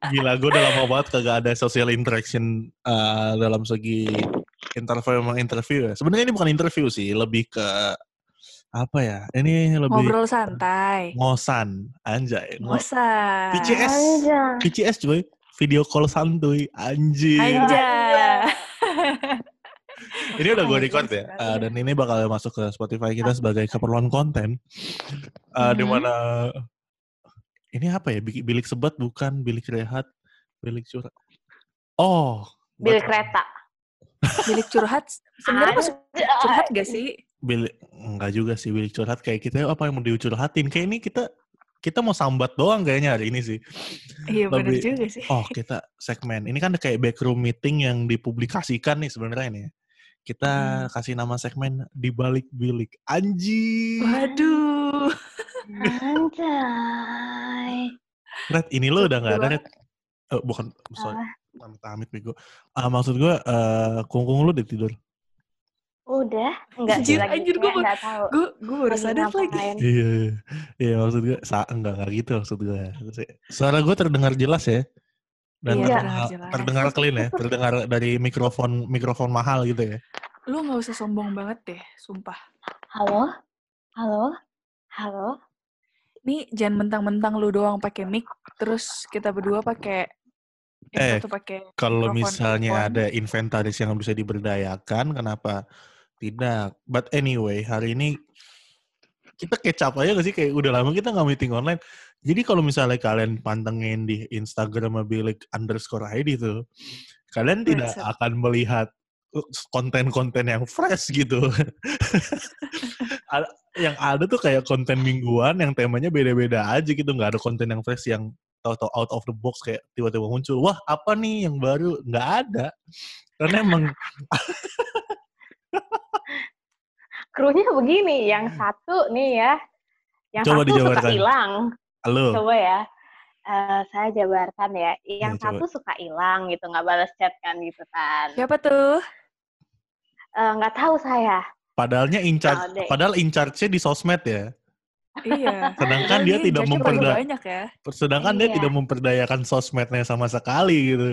Gila, gue udah lama banget kagak ada social interaction uh, dalam segi interview emang interview ya. Sebenarnya ini bukan interview sih, lebih ke apa ya? Ini lebih Ngobrol santai. ngosan, anjay. Ngo- Ngosan. PCS, PCS cuy, video call santuy, anjing. Anjay. Ini udah gue record ya, uh, dan ini bakal masuk ke Spotify kita sebagai keperluan konten. Uh, Di Mhm. mana ini apa ya? Bilik, sebat bukan bilik rehat, bilik curhat. Oh, Bilik kereta. Bilik curhat. Sebenarnya masuk curhat gak sih? Bilik enggak juga sih bilik curhat kayak kita apa yang mau dicurhatin. Kayak ini kita kita mau sambat doang kayaknya hari ini sih. Iya Lebih- juga sih. Oh, kita segmen. Ini kan kayak backroom meeting yang dipublikasikan nih sebenarnya ini. ya. Kita Hmm. kasih nama segmen di balik bilik. Anjing. Waduh. Anjay. Red, ini lo udah nggak ada, Red. Eh, bukan, sorry. Amit-amit, bego. Ah, maksud gue, eh, kungkung lu udah tidur. Udah? Enggak Anjir, lagi anjir, gua kayak enggak tahu. Gue gue baru Lagi sadar lagi. Iya, iya. iya maksud gue, sa enggak, enggak gitu maksud gue. Suara gue terdengar jelas ya? Dan Iya, terdengar, terdengar jelas. terdengar clean ya? Terdengar dari mikrofon mikrofon mahal gitu ya? Lu gak usah sombong banget deh, sumpah. Halo? Halo? Halo? Nih jangan mentang-mentang lu doang pakai mic, terus kita berdua pakai Eh, pakai Kalau misalnya ada inventaris yang bisa diberdayakan, kenapa tidak? But anyway, hari ini kita kecap aja gak sih? Kayak udah lama kita nggak meeting online. Jadi kalau misalnya kalian pantengin di Instagram bilik underscore ID tuh, kalian tidak akan melihat konten-konten yang fresh gitu. Yang ada tuh kayak konten mingguan yang temanya beda-beda aja gitu. Nggak ada konten yang fresh yang tahu-tahu out of the box kayak tiba-tiba muncul. Wah apa nih yang baru? Nggak ada. Karena emang Krunya begini, yang satu nih ya. Yang Coba satu suka dijabarkan. hilang. halo. Coba ya. Eh, saya jabarkan ya. Yang Ya, satu suka hilang gitu, nggak balas chat kan gitu kan. Siapa tuh? Eh, Nggak tahu saya. Padahalnya in charge, Alde. padahal in charge-nya di sosmed ya. Iya. Sedangkan dia tidak judge-nya paling memperda- banyak ya. Sedangkan dia Iya. tidak memperdayakan sosmednya sama sekali gitu.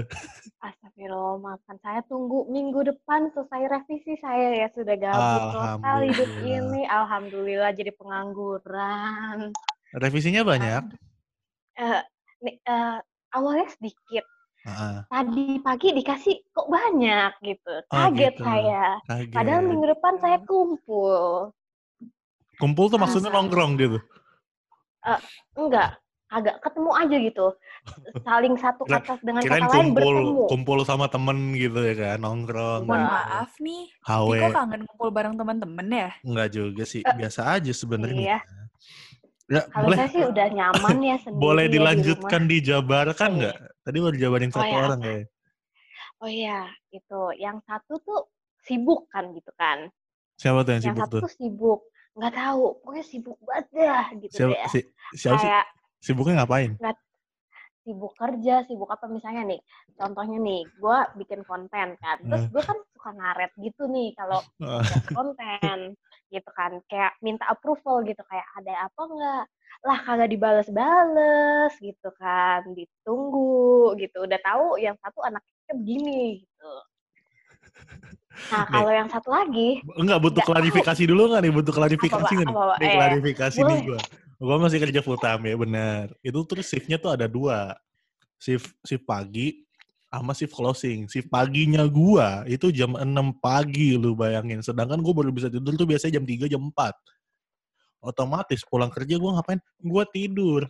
Astagfirullah, maafkan saya tunggu minggu depan selesai revisi saya ya sudah gabut total hidup ini. Alhamdulillah jadi pengangguran. Revisinya banyak. Eh, nih, eh, awalnya sedikit. Heeh. Tadi pagi dikasih kok banyak gitu. Oh, Kaget gitu. saya. Kaget. Padahal minggu depan saya kumpul. Kumpul tuh maksudnya Ah. nongkrong gitu. Enggak, agak ketemu aja gitu. Saling satu Kira- kata dengan Kirain kata lain kumpul bertemu. kumpul sama temen gitu ya kan, nongkrong. Mohon maaf nih. Tiko kangen ngumpul bareng teman-teman ya? Enggak juga sih, Eh, biasa aja sebenarnya. Iya. Ya, Kalau boleh saya sih udah nyaman ya sendiri. boleh ya di dilanjutkan rumah. dijabarkan Iya. nggak? Tadi baru jabarin Oh, satu ya, orang apa? kayak. Oh iya, itu. Yang satu tuh sibuk kan gitu kan. Siapa tuh yang Yang sibuk satu tuh? tuh sibuk. Nggak tahu, pokoknya sibuk banget dah gitu Siapa, deh. si, siapa sih? Kayak Sibuknya ngapain? sibuk kerja, sibuk apa misalnya nih. Contohnya nih, gue bikin konten kan. Terus Eh. gue kan suka ngaret gitu nih kalau konten gitu kan. Kayak minta approval gitu. Kayak ada apa nggak? Lah kagak dibales-bales gitu kan. Ditunggu gitu. Udah tahu yang satu anaknya begini gitu. Nah Nih. kalau yang satu lagi, Enggak butuh Nggak tahu. klarifikasi dulu nggak nih? Butuh klarifikasi Apa, nih? Apa? Nih Eh, klarifikasi nih boleh. gue. Gue masih kerja full time ya benar. Itu terus shiftnya tuh ada dua. Shift shift pagi sama shift closing. Shift paginya gua itu jam 6 pagi lu bayangin. Sedangkan gue baru bisa tidur tuh biasanya jam 3 jam 4. Otomatis pulang kerja gua ngapain? Gua tidur.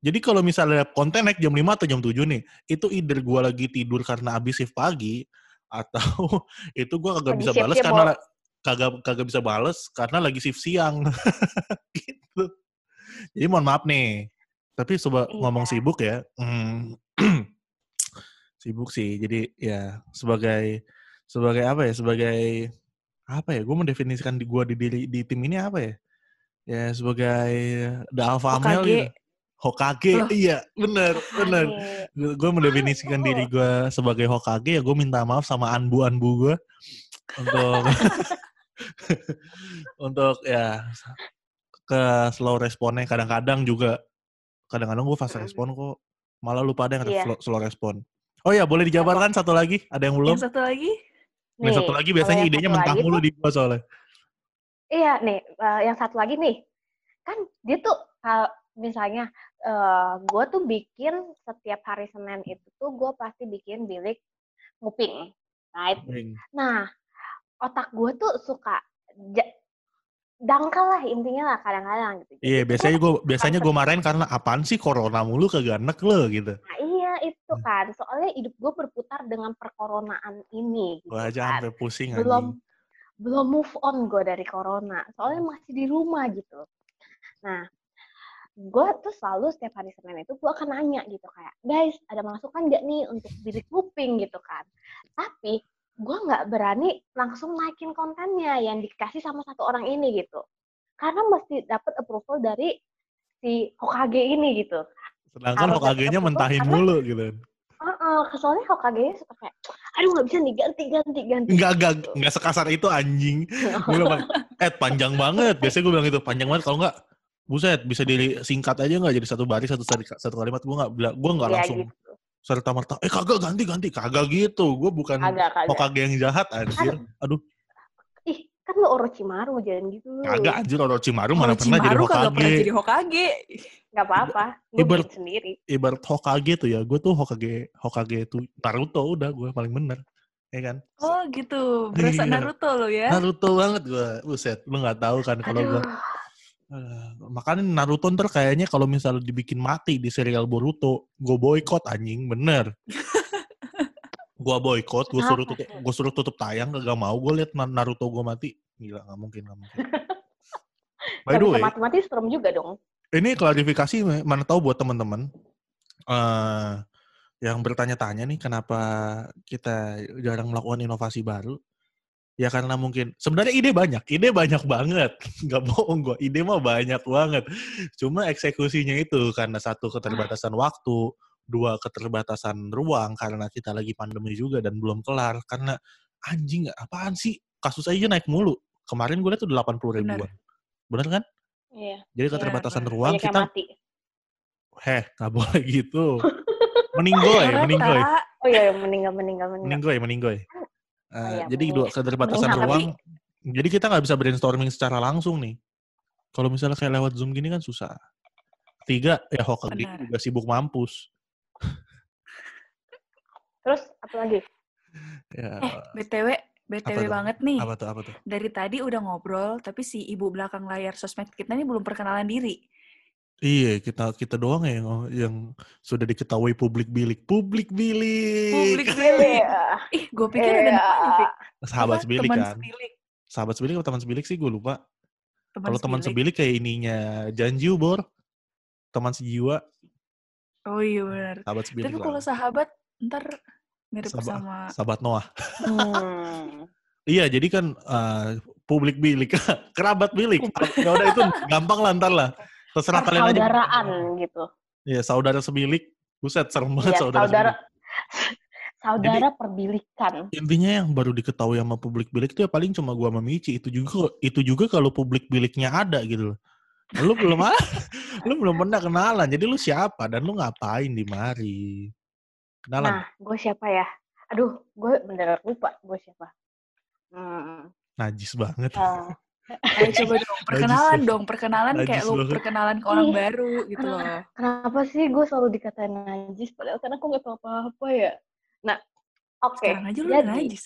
Jadi kalau misalnya konten naik jam 5 atau jam 7 nih, itu either gua lagi tidur karena habis shift pagi atau itu gua kagak Lagi bisa balas shiftnya karena mau- kagak kagak bisa bales karena lagi shift siang. gitu. Jadi mohon maaf nih. Tapi coba Iya. ngomong sibuk ya. Hmm, Sibuk sih. Jadi ya sebagai sebagai apa ya? Sebagai apa ya? Gue mendefinisikan di gue di diri di tim ini apa ya? Ya sebagai the alpha male Hokage. gitu. Hokage, Loh. iya bener bener. Gue mendefinisikan diri gue sebagai Hokage ya gue minta maaf sama anbu-anbu gue untuk untuk ya ke slow responnya kadang-kadang juga kadang-kadang gue fast Mm. respon kok malah lupa ada yang slow, slow respon. Oh ya boleh dijabarkan satu lagi? Ada yang belum? Yang satu lagi? Yang satu Nih, lagi biasanya idenya mentah mulu di gua soalnya. Iya nih, eh, yang satu lagi nih, kan dia tuh kal- misalnya eh gue tuh bikin setiap hari Senin itu tuh gue pasti bikin bilik nguping, right? Nah, otak gue tuh suka ja- dangkal lah intinya lah kadang-kadang gitu. Iya, biasanya gua- gue biasanya gue marahin karena apaan sih corona mulu kagak enak lo gitu. Nah, iya itu Hmm. kan, soalnya hidup gue berputar dengan perkoronaan ini gitu Gue aja kan. sampai pusing belum anjing. belum move on gue dari corona soalnya masih di rumah gitu. Nah gue tuh selalu setiap hari senin itu gue akan nanya gitu kayak guys ada masukan nggak nih untuk bilik kuping gitu kan. Tapi gue nggak berani langsung naikin kontennya yang dikasih sama satu orang ini gitu. Karena mesti dapat approval dari si Hokage ini gitu Sedangkan Hokage-nya mentahin karena- mulu gitu. Heeh, soalnya Hokage suka kayak aduh nggak bisa nih ganti ganti ganti Enggak, enggak, gitu. enggak sekasar itu anjing. Gue bilang, eh panjang banget. Biasanya gue bilang itu panjang banget. Kalau enggak, buset bisa disingkat aja nggak jadi satu baris satu satu kalimat. Gue nggak bilang, gue nggak Iya, langsung gitu. serta merta. Eh kagak ganti ganti, kagak gitu. Gue bukan agak agak Hokage yang jahat anjir. Aduh, kan lu Orochimaru jangan gitu lu. kagak anjir Orochimaru mana pernah jadi Orochimaru kagak pernah Hokage. jadi Hokage. nggak apa-apa Ibarat- bikin sendiri Ibarat Hokage tuh ya, gue tuh Hokage Hokage tuh Naruto udah gue paling bener. Ya kan? Oh gitu, berasa Iya. Naruto lo ya. Naruto banget gue. Buset, lu nggak tahu kan kalau gue aduh Eh, makanya Naruto ntar kayaknya kalau misalnya dibikin mati di serial Boruto, gue boykot anjing, bener. gue boykot, gue suruh tutup, gue suruh tutup tayang, gak mau gue liat Na- Naruto gue mati. Gila, nggak mungkin, nggak mungkin. By Gak the way, mati-mati serem juga dong ini klarifikasi mana tahu buat teman-teman eh yang bertanya-tanya nih kenapa kita jarang melakukan inovasi baru. Ya karena mungkin sebenarnya ide banyak, ide banyak banget. Nggak bohong gue, ide mah banyak banget. Cuma eksekusinya itu karena satu keterbatasan waktu, dua keterbatasan ruang karena kita lagi pandemi juga dan belum kelar. Karena anjing apaan sih kasus aja naik mulu. Kemarin gue lihat tuh 80 ribuan. Bener kan? iya Jadi Iya, keterbatasan bener. ruang kita mati Heh, nggak boleh gitu. meninggoy, Rata. meninggoy, oh iya iya, meninggal meninggal meninggal meninggoy, meninggoy. Eh, Oh iya, jadi dua keterbatasan Meninggal, ruang. Jadi kita nggak bisa brainstorming secara langsung nih. Kalau misalnya kayak lewat Zoom gini kan susah. Tiga, ya Hokage Benar. juga sibuk mampus. Terus apa lagi Ya, Eh, BTW, BTW Apa tuh? banget nih. apa tuh, apa tuh? Dari tadi udah ngobrol, tapi si ibu belakang layar sosmed kita ini belum perkenalan diri. Iya, kita kita doang ya yang, yang sudah diketahui publik bilik. Publik bilik. Publik bilik. Ih, gue pikir ada Iya. namanya. Sahabat Apa? sebilik Teman kan. sebilik. Sahabat sebilik atau teman sebilik sih gue lupa. Kalau teman sebilik. kayak ininya Janju, Bor. Teman sejiwa, Oh iya benar. sahabat sebilik. Tapi kalau sahabat, ntar mirip Sahabat- sama... Sahabat Noah. Hmm. Iya, jadi kan eh, publik bilik, kerabat bilik. Ya udah itu gampang lah ntar lah. Terserah kalian aja. persaudaraan gitu Iya, saudara sebilik. Buset, serem banget Iya, saudara, saudara saudara perbilikan Intinya yang baru diketahui sama publik bilik itu ya paling cuma gua sama Mici. Itu juga itu juga kalau publik biliknya ada gitu loh. Lu belum lu belum pernah kenalan. Jadi lu siapa dan lu ngapain di mari? Kenalan. nah gue siapa ya aduh gue bener lupa gue siapa hmm. Najis banget. Ayo coba dong, perkenalan Najis dong. Perkenalan Najis kayak lu perkenalan ke orang Ih, baru gitu loh. kenapa sih gue selalu dikatain najis padahal karena aku nggak tahu apa-apa ya nah oke Sekarang aja lu jadi najis.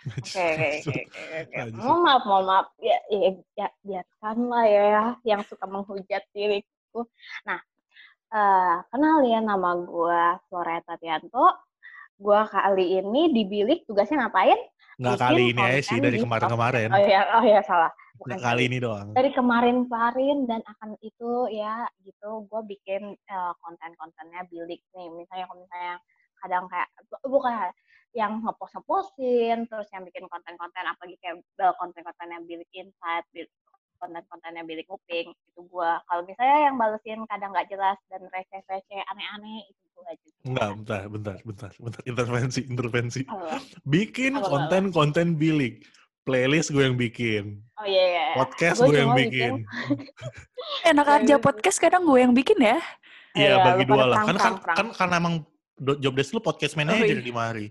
Oke, oke, oke. Mohon maaf, mohon maaf. Ya, ya, ya, biarkanlah ya yang suka menghujat diriku. Nah, eh kenal ya nama gue Flora Tatianto. Gue kali ini di bilik tugasnya ngapain? Nggak bikin kali ini aja sih dari kemarin-kemarin. Oh ya, oh ya salah. Bukan Nggak kali ini doang. Dari kemarin-kemarin dan akan itu ya gitu, gue bikin eh, konten-kontennya bilik nih. Misalnya kalau misalnya kadang kayak bukan yang ngepost ngepostin terus yang bikin konten-konten apalagi kayak eh, konten-konten yang bilik insight bilik konten-konten yang bilik nguping itu gue kalau misalnya yang balesin kadang nggak jelas dan receh-receh aneh-aneh itu gue juga Enggak, bentar, bentar, bentar, bentar. Intervensi, intervensi. Apa? Bikin konten-konten bilik. Playlist gue yang bikin. oh iya iya Podcast Gua gue yang juga bikin. Enak Iya, aja iya. podcast kadang gue yang bikin ya. Iya, Iya, bagi dua lah. Kan, kan, kan, karena emang job desk lu podcast manager iya. di Mari.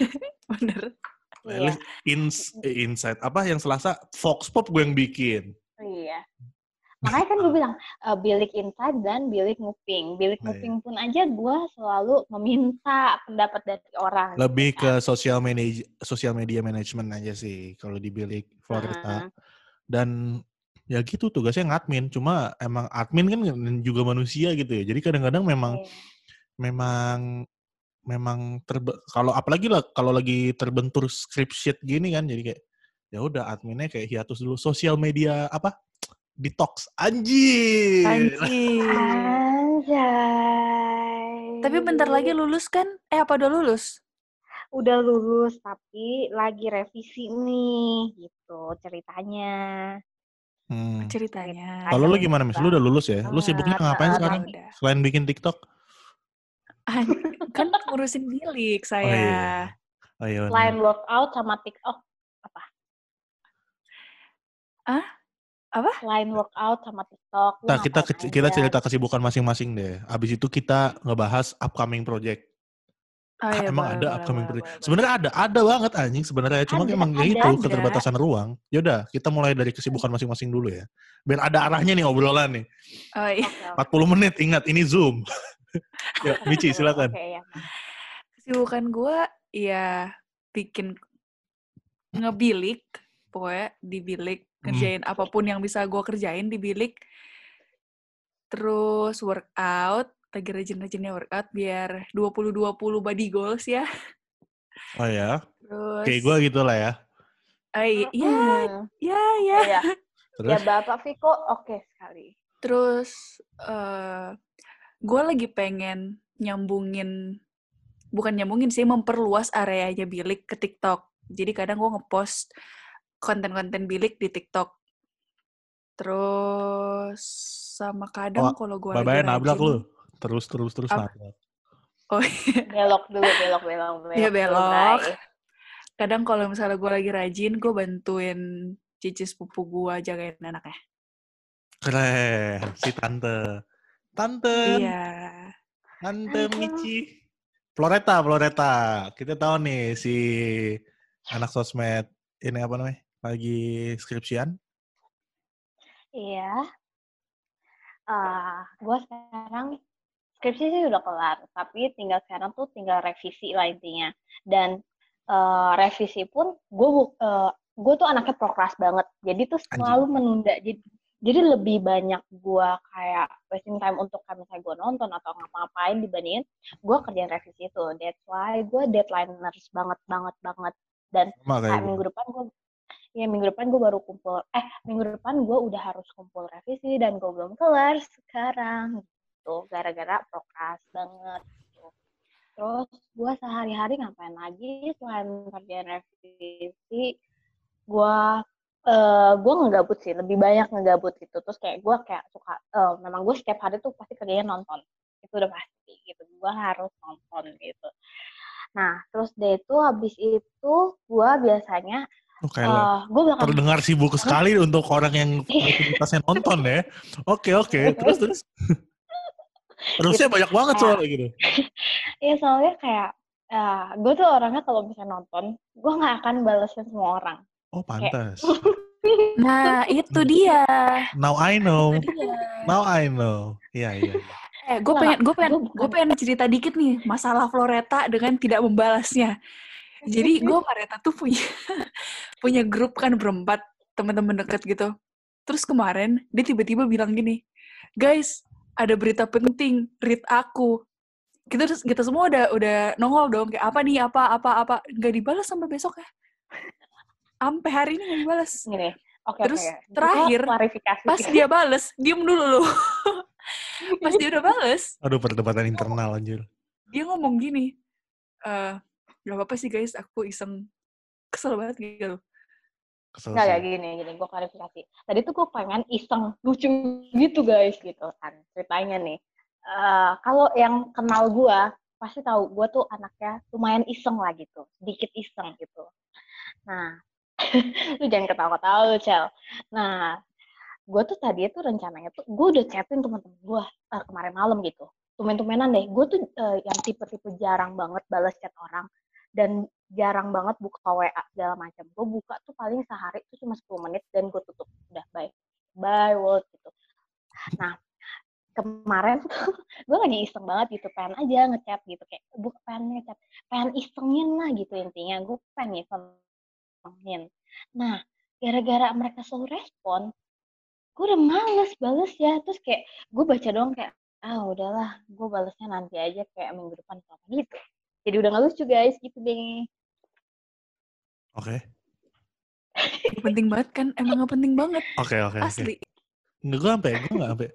Bener. Iya. Playlist ins, eh, insight. Apa yang Selasa? Fox Pop gue yang bikin. Iya. Makanya kan gue bilang eh, bilik insight dan bilik nguping. Bilik iya. nguping pun aja gue selalu meminta pendapat dari orang. Lebih gitu kan. ke sosial media sosial media management aja sih kalau di bilik Florida. Heeh. Dan ya gitu tugasnya ngadmin. Cuma emang admin kan juga manusia gitu ya. Jadi kadang-kadang memang Iya. memang memang terbe kalau apalagi lah kalau lagi terbentur script sheet gini kan jadi kayak ya udah adminnya kayak hiatus dulu sosial media apa detox anjir Anjir. Anjay. Tapi bentar lagi lulus kan? Eh apa udah lulus? Udah lulus tapi lagi revisi nih gitu ceritanya. Hmm. Ceritanya. kalau lu gimana mis lu udah lulus ya lu sibuknya Banget, ngapain sekarang Udah. selain bikin tiktok An- kan ngurusin bilik saya. iya. oh iya benar. Selain workout sama TikTok? Ah? Apa? Selain workout sama TikTok. Nah, kita ke- kita aja? cerita kesibukan masing-masing deh. Abis itu kita ngebahas upcoming project. Oh, Ah, iya, emang boleh, ada boleh, upcoming boleh, project. Sebenarnya ada, ada banget anjing sebenarnya. Cuma Ada, emang ya ada, itu ada. keterbatasan ruang. Yaudah, kita mulai dari kesibukan masing-masing dulu ya. Biar ada arahnya nih obrolan nih. Oh iya. Oke, oke. 40 menit, ingat ini Zoom. ya, Michi silakan. Oke, ya. Kesibukan gue ya bikin ngebilik, pokoknya di bilik, Hmm. ngerjain apa pun yang bisa gue kerjain di bilik. Terus workout, lagi rajin-rajinnya workout biar 20-20 body goals ya. Oh ya, Terus kayak gue gitu lah ya. Iya, iya, Hmm. iya, iya. Iya. Ya Terus, Bapak Viko oke sekali. Terus eh gue lagi pengen nyambungin, bukan nyambungin sih, memperluas areanya bilik ke TikTok. Jadi kadang gue ngepost konten-konten bilik di TikTok. Terus sama kadang Oh, kalau gue lagi nabrak rajin, lu. Terus, terus, terus nabrak. oh Belok dulu, belok, belok, belok. Iya, belok. Kadang kalau misalnya gue lagi rajin, gue bantuin cici sepupu gue jagain anaknya. Keren, si tante. Tante, Iya. tante Michi. Floreta, Floreta. Kita tahu nih si anak sosmed ini apa namanya? Lagi skripsian. Iya. Ah, gue sekarang skripsi sih udah kelar, tapi tinggal sekarang tuh tinggal revisi lah intinya. Dan eh, revisi pun gue gue tuh anaknya prokras banget, jadi tuh selalu menunda. Jadi jadi lebih banyak gue kayak wasting time untuk kayak misalnya gue nonton atau ngapa-ngapain dibandingin gue kerjaan revisi itu. That's why gue deadlineers banget banget banget. Dan Sama kayak minggu depan gue ya minggu depan gue baru kumpul eh minggu depan gue udah harus kumpul revisi dan gue belum kelar sekarang gitu. Gara-gara prokras banget gitu. terus gue sehari-hari ngapain lagi selain kerjaan revisi? Gue eh gue ngegabut sih lebih banyak ngegabut gitu. Terus kayak gue kayak suka eh, memang gue setiap hari tuh pasti kerjanya nonton itu udah pasti gitu. Gue harus nonton gitu. Nah terus deh itu habis itu gue biasanya Oh, kayak eh terdengar sibuk sekali untuk orang yang aktivitasnya nonton ya. Oke oke, terus terus. Terusnya banyak banget soalnya gitu. Iya soalnya kayak gue tuh orangnya kalau misalnya nonton, gue nggak akan balesin semua orang. Oh pantas. Nah, itu dia. Now I know. Now I know. Iya iya. Eh, gue pengen, gue pengen, gua gue pengen cerita dikit nih masalah Floreta dengan tidak membalasnya. Jadi gue sama Reta tuh punya punya grup kan berempat teman-teman deket gitu. Terus kemarin dia tiba-tiba bilang gini, guys ada berita penting, read aku. Kita terus kita semua udah udah nongol dong kayak apa nih apa apa apa nggak dibalas sampai besok ya. Sampai hari ini nggak dibalas. Gini, oke Terus oke. Gua terakhir. Pas dia bales, diem dulu lu. Pas dia udah bales, Aduh perdebatan internal anjir. dia ngomong gini, Eh, gak apa-apa sih guys, aku iseng kesel banget gitu. Kesel Nggak, nggak gini, gini, gue klarifikasi. Tadi tuh gue pengen iseng, lucu gitu guys, gitu kan. Ceritanya nih. Eh, kalau yang kenal gue, pasti tahu gue tuh anaknya lumayan iseng lah gitu. Sedikit iseng gitu. Nah, lu jangan ketawa-ketawa lu, Cel. Nah, gue tuh tadi tuh rencananya tuh, gue udah chatin teman-teman gue eh, kemarin malam gitu. Tumen-tumenan deh, gue tuh eh, yang tipe-tipe jarang banget balas chat orang. Dan jarang banget buka WA segala macam. Gue buka tuh paling sehari itu cuma 10 menit dan gue tutup. Udah, bye. Bye, world gitu. Nah, kemarin tuh gue hanya iseng banget gitu. Pengen aja ngechat gitu. Kayak, bukan pengen ngechat. Pengen isengin lah gitu intinya. Gue pengen isengin. Nah, gara-gara mereka selalu respon, gue udah males bales ya. Terus kayak, gue baca doang kayak, ah udahlah, gue balesnya nanti aja kayak minggu depan apa gitu. Jadi udah gak lucu guys, gitu deh. Oke. Gak penting banget kan? Emang gak penting banget, Oke, oke, oke. asli. Nggak, gue sampai, gue nggak sampai.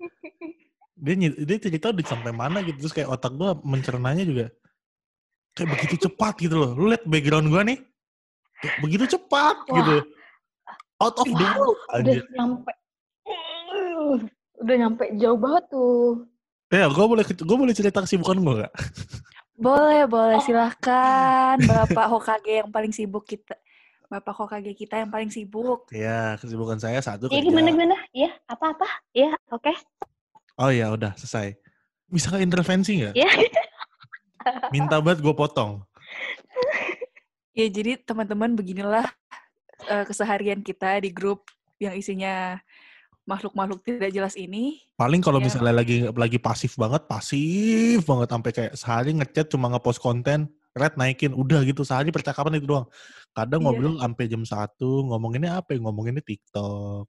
Dia, dia cerita udah sampai mana gitu. Terus kayak otak gue mencernanya juga kayak begitu cepat gitu loh. Lu liat background gue nih. Kayak begitu cepat Wah. gitu. Out of the world. Udah Anjir. nyampe, udah nyampe jauh banget tuh. Ya, gue boleh gue boleh cerita kesibukan gue gak? Boleh, boleh. Oh. Silahkan. Bapak Hokage yang paling sibuk kita. Bapak Hokage kita yang paling sibuk. Ya, kesibukan saya satu Ya kerja. gimana gimana? Ya apa-apa? Ya oke. Oh ya, udah selesai. Bisa nggak intervensi nggak? Ya. Minta banget gue potong. Ya, jadi teman-teman beginilah eh, keseharian kita di grup yang isinya makhluk-makhluk tidak jelas ini. Paling kalau Ya. misalnya lagi lagi pasif banget, pasif banget sampai kayak sehari ngechat cuma ngepost konten, red naikin, udah gitu sehari percakapan itu doang. Kadang Iya. ngobrol sampai jam 1, ngomonginnya apa? ya? Ngomonginnya TikTok,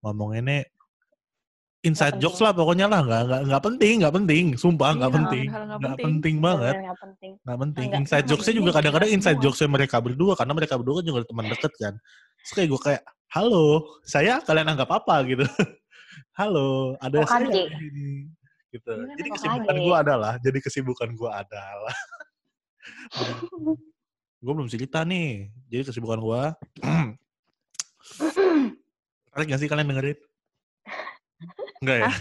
ngomonginnya inside jokes penting. lah pokoknya lah, nggak nggak nggak penting, nggak penting, sumpah nggak Iya, penting, nggak penting. penting banget, nggak penting. nggak penting. Nggak, Inside jokesnya juga penting, kadang-kadang inside jokesnya mereka berdua karena mereka berdua kan juga teman deket kan. Terus kayak gue kayak, halo, saya kalian anggap apa gitu? halo, ada Oh, saya Hokage. di sini. Gitu. Gimana Jadi Hokage? kesibukan gue adalah, jadi kesibukan gue adalah. gue belum cerita nih. Jadi kesibukan gue. tertarik gak sih kalian dengerin? Enggak ya?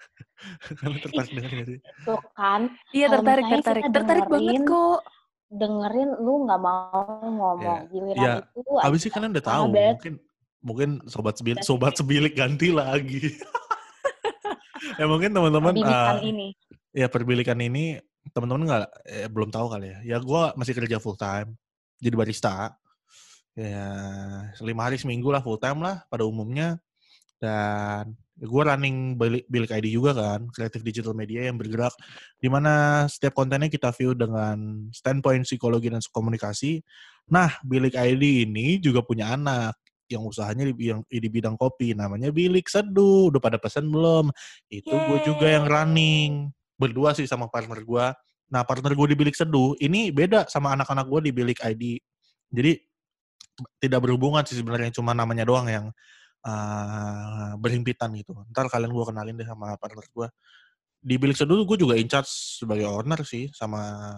kalian tertarik dengerin gak sih? Tuh kan Iya, tertarik, tertarik. Tertarik banget kok. Dengerin lu nggak mau ngomong. Giliran Ya, itu Abis ada sih kalian udah tahu. banget. Mungkin mungkin sobat sebilik, sobat sebilik ganti lagi. ya mungkin teman-teman eh, ini. ya perbilikan ini teman-teman nggak eh, belum tahu kali ya. Ya gue masih kerja full time jadi barista. Ya lima hari seminggu lah full time lah pada umumnya. Dan gue running bilik, bilik ID juga kan, kreatif digital media yang bergerak di mana setiap kontennya kita view dengan standpoint psikologi dan komunikasi. Nah, bilik ID ini juga punya anak yang usahanya di, yang, di bidang kopi, namanya Bilik Seduh. Udah pada pesan belum? Itu gue juga yang running. Berdua sih sama partner gue. Nah, partner gue di Bilik Seduh, ini beda sama anak-anak gue di Bilik ID. Jadi, tidak berhubungan sih sebenarnya, cuma namanya doang yang uh, berhimpitan gitu. Ntar kalian gue kenalin deh sama partner gue. Di Bilik Seduh gue juga in charge sebagai owner sih, sama...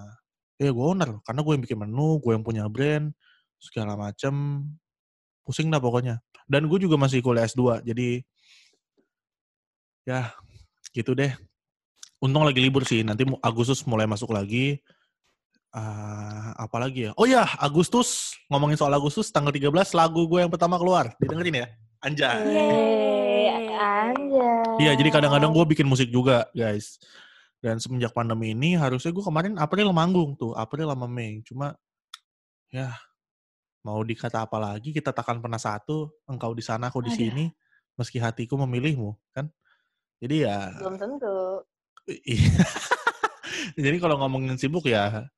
Ya, gue owner. Karena gue yang bikin menu, gue yang punya brand, segala macem pusing dah pokoknya. Dan gue juga masih kuliah S2, jadi ya gitu deh. Untung lagi libur sih, nanti Agustus mulai masuk lagi. Ah, apa lagi ya? Oh ya, Agustus, ngomongin soal Agustus, tanggal 13 lagu gue yang pertama keluar. Didengerin ya? Anjay. Yeay, anjay. Iya, jadi kadang-kadang gue bikin musik juga, guys. Dan semenjak pandemi ini, harusnya gue kemarin April manggung tuh, April sama Mei. Cuma, ya, mau dikata apa lagi, kita takkan pernah satu, engkau di sana, aku di sini, meski hatiku memilihmu, kan? Jadi ya, Belum tentu. Iya. Jadi kalau ngomongin sibuk ya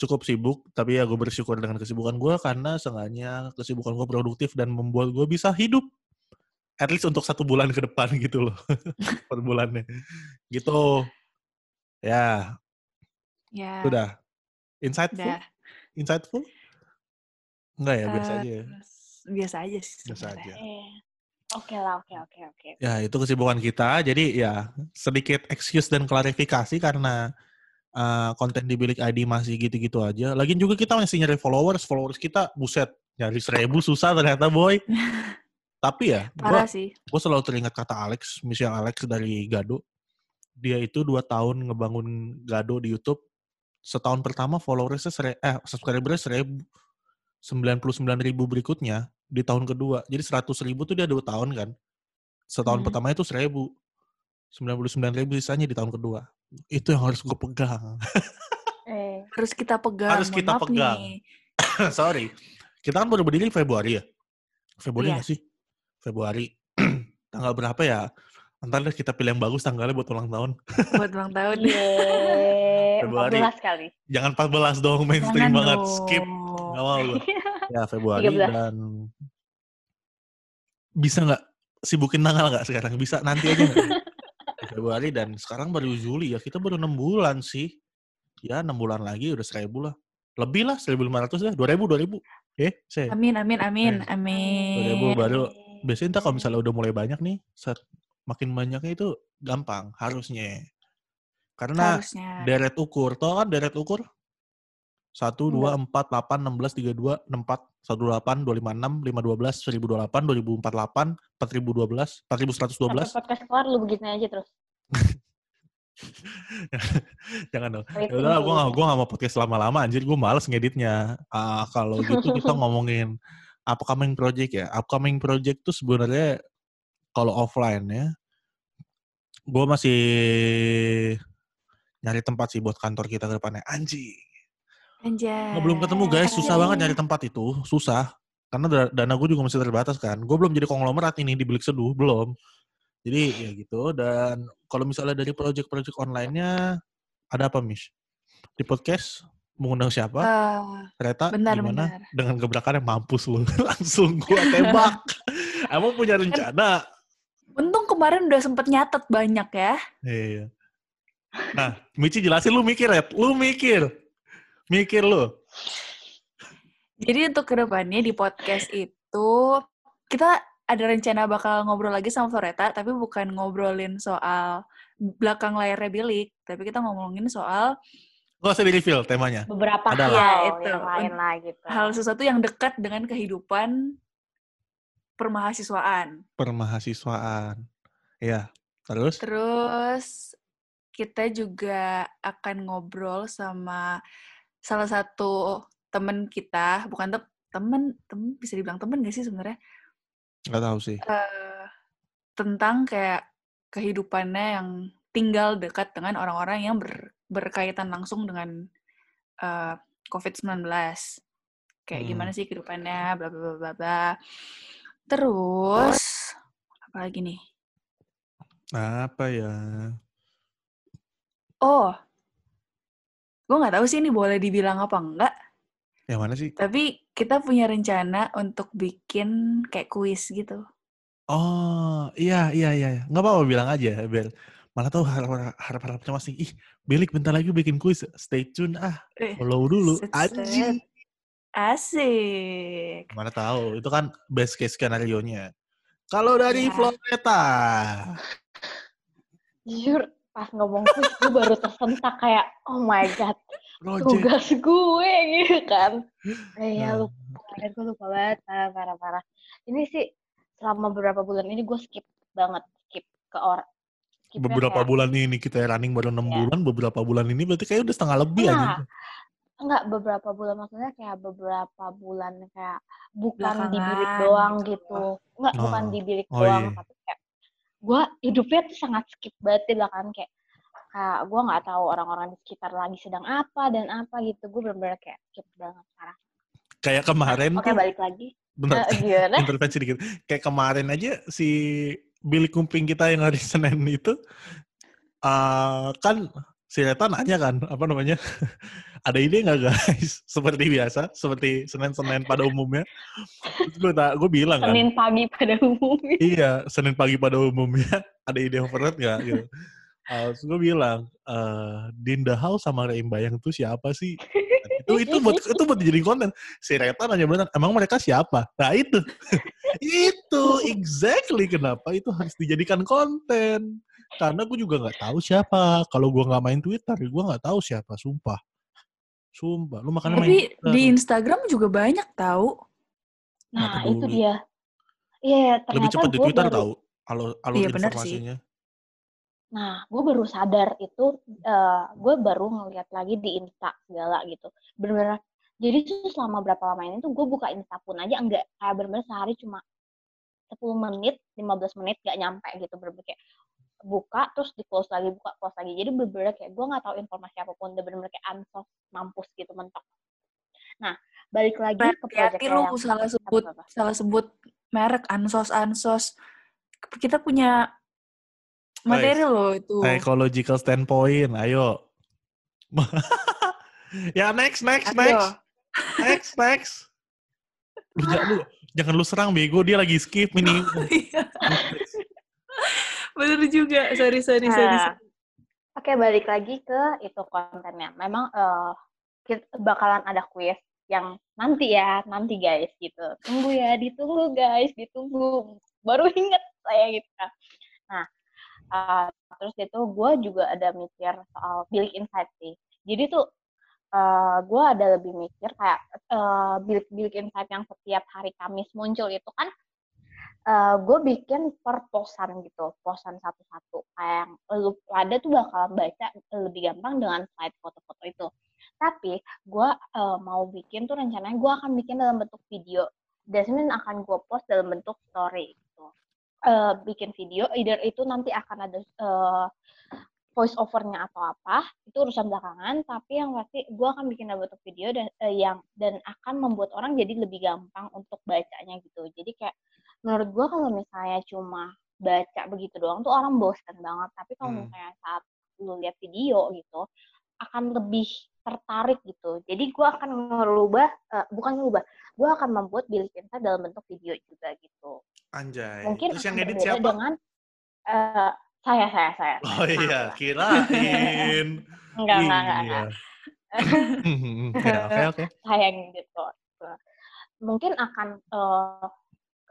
cukup sibuk, tapi ya gue bersyukur dengan kesibukan gue karena seenggaknya kesibukan gue produktif dan membuat gue bisa hidup. At least untuk satu bulan ke depan gitu loh. per bulannya. Gitu. Ya, Ya, udah. Insightful? udah. Insightful? Enggak ya, biasa Eh, aja ya. Biasa aja sih. Biasa sebenarnya. aja. Eh, Oke lah, oke, oke, oke. Ya, itu kesibukan kita. Jadi ya sedikit excuse dan klarifikasi karena uh, konten di bilik ID masih gitu-gitu aja. Lagian juga kita masih nyari followers, followers kita buset nyari seribu susah ternyata boy. Tapi ya, gue selalu teringat kata Alex, Michelle Alex dari Gado. Dia itu dua tahun ngebangun Gado di YouTube. Setahun pertama followersnya sere, eh subscribernya seribu. 99 ribu berikutnya di tahun kedua. Jadi 100 ribu tuh dia dua tahun kan. Setahun Hmm. pertama itu seribu. 99 ribu sisanya di tahun kedua. Itu yang harus gue pegang. Eh, Harus kita pegang. Harus kita maaf pegang. Sorry. Kita kan baru berdiri Februari ya? Februari Iya. nggak sih? Februari. Tanggal berapa ya? Ntar deh kita pilih yang bagus tanggalnya buat ulang tahun. Buat ulang tahun. Yeay, Februari. 14 kali. Jangan 14 dong, mainstream Jangan banget. dong. Skip. Gak mau gue. Ya, Februari 13. dan... Bisa nggak sibukin tanggal nggak sekarang? Bisa nanti aja nggak? Februari dan sekarang baru Juli ya. Kita baru 6 bulan sih. Ya, 6 bulan lagi udah 1000 lah. Lebih lah, 1500 lah. 2000, 2000. Eh, saya. Amin, amin, amin, Eh, amin. 2000 baru biasanya ntar kalau misalnya udah mulai banyak nih, set, makin banyaknya itu gampang harusnya. Karena Harusnya. deret ukur, tau kan deret ukur? 1, 2, 4, 8, 16, 32, 64, 18, 256, 512, 1028, 2048, 4012, 4112. Sampai podcast kelar lu begini aja terus. Jangan dong. Ya udah, gue dulu. gak, gua gak mau podcast lama-lama, anjir. Gue males ngeditnya. Ah, kalau gitu kita ngomongin upcoming project ya. Upcoming project tuh sebenarnya kalau offline ya, gue masih nyari tempat sih buat kantor kita ke depannya. Anjing. Anjay. Belum ketemu guys, susah banget nyari tempat itu. Susah. Karena da- dana gue juga masih terbatas kan. Gue belum jadi konglomerat ini di Bilik Seduh, belum. Jadi ya gitu. Dan kalau misalnya dari project-project online-nya, ada apa, Mish? Di podcast, mengundang siapa? Eh, Kereta, bentar, gimana? bentar. Dengan gebrakan yang mampus lu. Langsung gue tembak. Emang punya rencana? untung kemarin udah sempet nyatet banyak ya. Iya. Nah, Michi jelasin lu mikir, Red. Lu mikir. Mikir lu. Jadi untuk ke depannya di podcast itu kita ada rencana bakal ngobrol lagi sama Floreta, tapi bukan ngobrolin soal belakang layarnya bilik, tapi kita ngomongin soal Gak usah di-reveal temanya. Beberapa Ada hal lah. Ya, itu. yang lain lah gitu. hal sesuatu yang dekat dengan kehidupan permahasiswaan. Permahasiswaan. Iya. Terus? Terus kita juga akan ngobrol sama salah satu temen kita, bukan te- temen, temen bisa dibilang temen gak sih sebenarnya? Gak tahu sih. eh, tentang kayak kehidupannya yang tinggal dekat dengan orang-orang yang ber- berkaitan langsung dengan eh, COVID-19. Kayak Hmm. gimana sih kehidupannya, bla bla bla bla. Terus apa lagi nih? Apa ya? Oh, gue nggak tahu sih ini boleh dibilang apa enggak. Yang mana sih? Tapi kita punya rencana untuk bikin kayak kuis gitu. Oh, iya, iya, iya. Nggak apa-apa bilang aja, biar malah tahu harap-harapnya masih, ih, Belik bentar lagi bikin kuis. Stay tune ah, Eh, follow dulu. Anjing. Asik. Mana tahu, itu kan best case skenario-nya. Kalau dari Ya. Floreta, Jujur, pas ngomong kuis, gue baru tersentak kayak, oh my god, project. tugas gue gitu kan. Eh, ya Nah. lupa, kemarin gue lupa banget, parah, parah, parah. Ini sih, selama beberapa bulan ini gue skip banget, skip ke orang. Skipnya Beberapa kayak- bulan ini kita running baru enam Iya. bulan, beberapa bulan ini berarti kayak udah setengah lebih Nah, aja. Enggak, beberapa bulan maksudnya kayak beberapa bulan kayak bukan di bilik doang gitu. gitu. Enggak, bukan Oh. di bilik Oh, doang, iya. tapi kayak gue hidupnya tuh sangat skip banget di belakang kayak kayak gue nggak tahu orang-orang di sekitar lagi sedang apa dan apa gitu. Gue bener-bener kayak skip banget parah. Kayak kemarin Oke, tuh, balik lagi. bentar, Eh, gimana? intervensi dikit. Kayak kemarin aja si Billy Kumping kita yang hari Senin itu, eh kan si Reta nanya kan, apa namanya, ada ide nggak guys? Seperti biasa, seperti Senin-Senin pada umumnya. Gue, gue bilang kan, Senin pagi pada umumnya. iya, Senin pagi pada umumnya, ada ide overhead nggak? Gitu. Eh, terus gue bilang, eh Dinda House sama Reim Bayang itu siapa sih? Itu itu buat itu buat dijadiin konten. Si Reta nanya beneran, emang mereka siapa? Nah itu, itu exactly kenapa itu harus dijadikan konten. Karena gue juga nggak tahu siapa. Kalau gue nggak main Twitter, gue nggak tahu siapa. Sumpah. Sumpah. Lu makanya main Tapi Twitter. di Instagram juga banyak tahu. Nah, itu dia. Iya, ternyata Lebih cepat di Twitter baru- tahu. Alur, alur Iya, benar sih. Nah, gue baru sadar itu, eh gue baru ngeliat lagi di Insta segala gitu. Bener-bener, jadi selama berapa lama ini tuh gue buka Insta pun aja enggak. Kayak bener-bener sehari cuma 10 menit, 15 menit gak nyampe gitu. Bener-bener kayak buka, terus di close lagi, buka, close lagi. Jadi bener-bener kayak gue gak tahu informasi apa pun. Udah bener-bener kayak ansos, mampus gitu, mentok. Nah, balik lagi ke Hati-hati project lu yang... salah sebut apa-apa. salah sebut merek ansos ansos. Kita punya materi loh itu. Psychological standpoint, ayo. ya next, next, Ayo. next, next, next. Lu, jangan, lu, jangan lu serang bego, dia lagi skip ini. Iya. Bener juga. Sorry, sorry, sorry. Nah, Oke, balik lagi ke itu kontennya. Memang eh kita bakalan ada quiz yang nanti ya, nanti guys gitu. Tunggu ya, ditunggu guys, ditunggu. Baru inget saya gitu. kan. Nah, eh, terus itu gue juga ada mikir soal bilik insight sih. Jadi tuh eh gue ada lebih mikir kayak eh, bilik-bilik insight yang setiap hari Kamis muncul itu kan eh gue bikin per posan gitu, posan satu-satu. Kayak lu pada tuh bakalan baca lebih gampang dengan slide foto-foto itu. Tapi gue eh, mau bikin tuh rencananya gue akan bikin dalam bentuk video. Desmin akan gue post dalam bentuk story Eh, bikin video, either itu nanti akan ada eh, voice overnya atau apa, itu urusan belakangan. Tapi yang pasti gue akan bikin bentuk video dan eh, yang dan akan membuat orang jadi lebih gampang untuk bacanya gitu. Jadi kayak menurut gue kalau misalnya cuma baca begitu doang tuh orang bosan banget tapi kalau Hmm. misalnya saat lu lihat video gitu akan lebih tertarik gitu jadi gue akan ngerubah eh, bukan ngerubah gue akan membuat bilik insight dalam bentuk video juga gitu Anjay. mungkin Terus yang edit siapa? dengan eh, saya saya saya Oh saya. iya, kirain. enggak enggak enggak, Iya. enggak. Ya, Oke, oke. sayang gitu. Mungkin akan eh,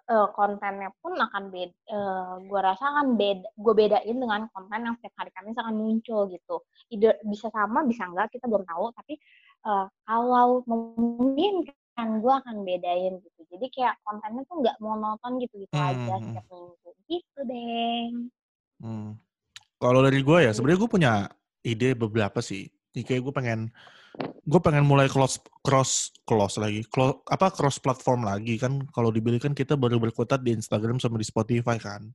eh, kontennya pun akan beda. gue rasa akan beda. Gue bedain dengan konten yang setiap hari Kamis akan muncul gitu. Ide bisa sama, bisa enggak kita belum tahu. Tapi eh, kalau memungkinkan gue akan bedain gitu. Jadi kayak kontennya tuh nggak monoton gitu gitu aja Hmm. setiap minggu. Gitu deh. Hmm. Kalau dari gue ya, sebenarnya gue punya ide beberapa sih. Ini kayak gue pengen, gue pengen mulai cross cross cross lagi, Clo- apa cross platform lagi kan? Kalau dibilang kan kita baru berkutat di Instagram sama di Spotify kan.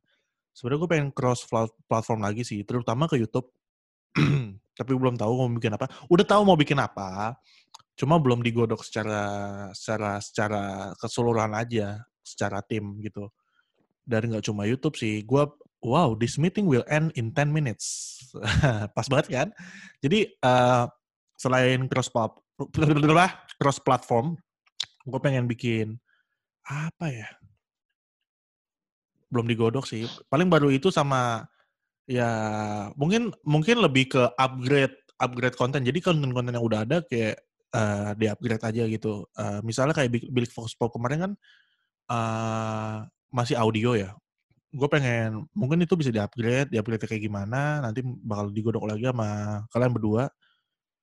Sebenarnya gue pengen cross plat- platform lagi sih, terutama ke YouTube. Tapi belum tahu mau bikin apa. Udah tahu mau bikin apa, cuma belum digodok secara secara secara keseluruhan aja, secara tim gitu. Dan nggak cuma YouTube sih, gue wow, this meeting will end in 10 minutes. Pas banget kan? Jadi eh, selain cross cross platform, gue pengen bikin apa ya? Belum digodok sih. Paling baru itu sama ya mungkin mungkin lebih ke upgrade upgrade konten. Jadi konten-konten yang udah ada kayak eh, di upgrade aja gitu. Eh, misalnya kayak Bilik Fox Pop kemarin kan eh, masih audio ya gue pengen mungkin itu bisa di-upgrade, di-upgrade kayak gimana, nanti bakal digodok lagi sama kalian berdua.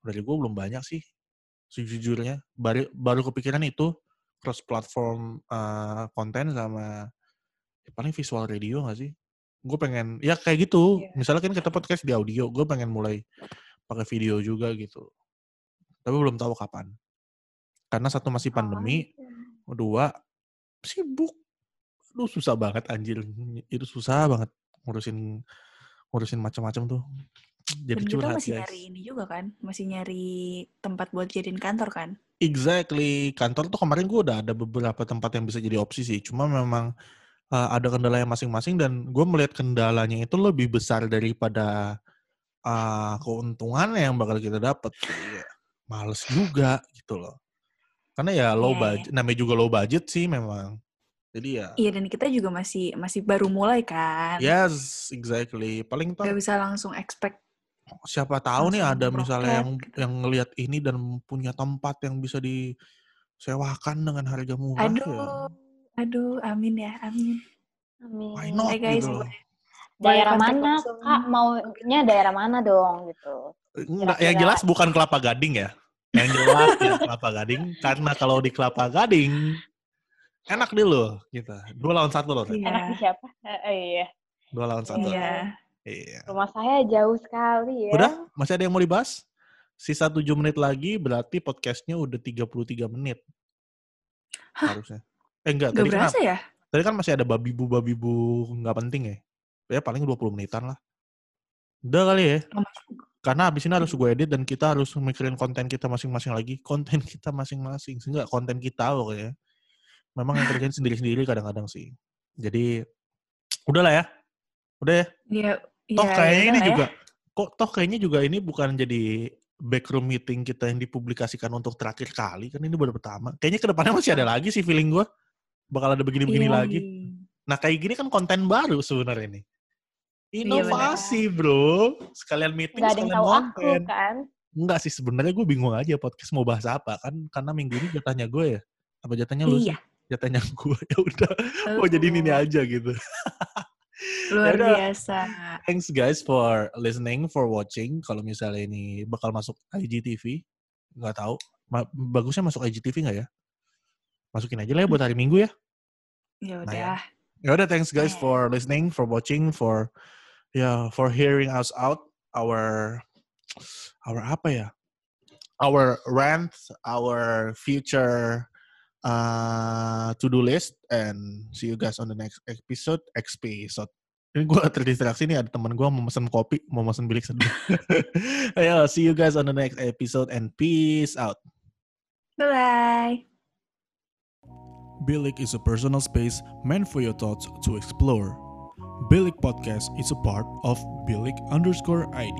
Dari gue belum banyak sih, sejujurnya. Baru, baru kepikiran itu cross platform eh, konten sama ya paling visual radio gak sih? Gue pengen, ya kayak gitu. Iya. Misalnya kan kita podcast di audio, gue pengen mulai pakai video juga gitu. Tapi belum tahu kapan. Karena satu masih pandemi, Oh, dua sibuk Aduh susah banget anjir itu susah banget ngurusin ngurusin macam-macam tuh jadi Dan kita masih guys nyari ini juga kan, masih nyari tempat buat jadiin kantor kan. exactly kantor tuh kemarin gue udah ada beberapa tempat yang bisa jadi opsi sih cuma memang uh, ada kendala yang masing-masing dan gue melihat kendalanya itu lebih besar daripada uh, keuntungannya yang bakal kita dapat Iya. males juga gitu loh karena ya low Iya, iya. budget namanya juga low budget sih memang jadi ya Iya dan kita juga masih masih baru mulai kan. Yes, exactly. Paling Gak toh bisa langsung expect. Siapa tahu nih ada misalnya yang yang ngelihat ini dan punya tempat yang bisa disewakan dengan harga murah Aduh, ya. aduh, amin ya, amin. Amin. Why not Hai guys, gitu daerah mana langsung. kak maunya daerah mana dong gitu Enggak, yang jelas bukan kelapa gading ya. Yang jelas ya kelapa gading. Karena kalau di kelapa gading, enak deh lo. Gitu. Dua lawan satu loh. Iya. enak di siapa Eh, eh, iya Dua lawan satu. Iya. Iya. rumah saya jauh sekali ya Udah? Masih ada yang mau dibahas? Sisa 7 menit lagi berarti podcastnya udah 33 menit. Harusnya. Eh enggak, Gak tadi kan, berasa ya? tadi kan masih ada babi-bu-babi-bu nggak penting ya. Ya paling 20 menitan lah. Udah kali ya. Karena abis ini harus gue edit dan kita harus mikirin konten kita masing-masing lagi. Konten kita masing-masing. Sehingga konten kita loh ya. Memang yang kerjain sendiri-sendiri kadang-kadang sih. Jadi, udahlah ya. Udah ya. Iya. Toh iya, kayaknya ya ini udah lah juga, kok toh kayaknya juga ini bukan jadi backroom meeting kita yang dipublikasikan untuk terakhir kali. Kan ini baru pertama. Kayaknya ke depannya masih ada lagi sih feeling gue. Bakal ada ya. begini-begini Iya. lagi. Nah kayak gini kan konten baru sebenarnya nih. Iya, Inovasi bro. Sekalian meeting, yang sekalian tahu aku konten. kan Enggak sih sebenarnya gue bingung aja podcast mau bahas apa kan karena minggu ini jatahnya gue ya. Apa jatahnya lu? sih? Iya. Jatahnya gue. Ya udah. Oh jadi ini ini aja gitu. Luar Yaudah. biasa. Thanks guys for listening, for watching. Kalau misalnya ini bakal masuk IGTV, nggak tahu. Ma- bagusnya masuk IGTV nggak ya? Masukin aja lah ya buat hari Minggu ya. Ya Nah, ya. udah. Ya udah, thanks guys Yeah. for listening, for watching, for ya for hearing us out our our apa ya? Our rant, our future uh, to-do list, and see you guys on the next episode. Episode. Ini gue terdistraksi nih ada teman gue mau mesen kopi, mau mesen bilik sedih. Ayo, see you guys on the next episode and peace out. Bye-bye. Bilik is a personal space meant for your thoughts to explore. Bilik Podcast is a part of Bilik underscore ID.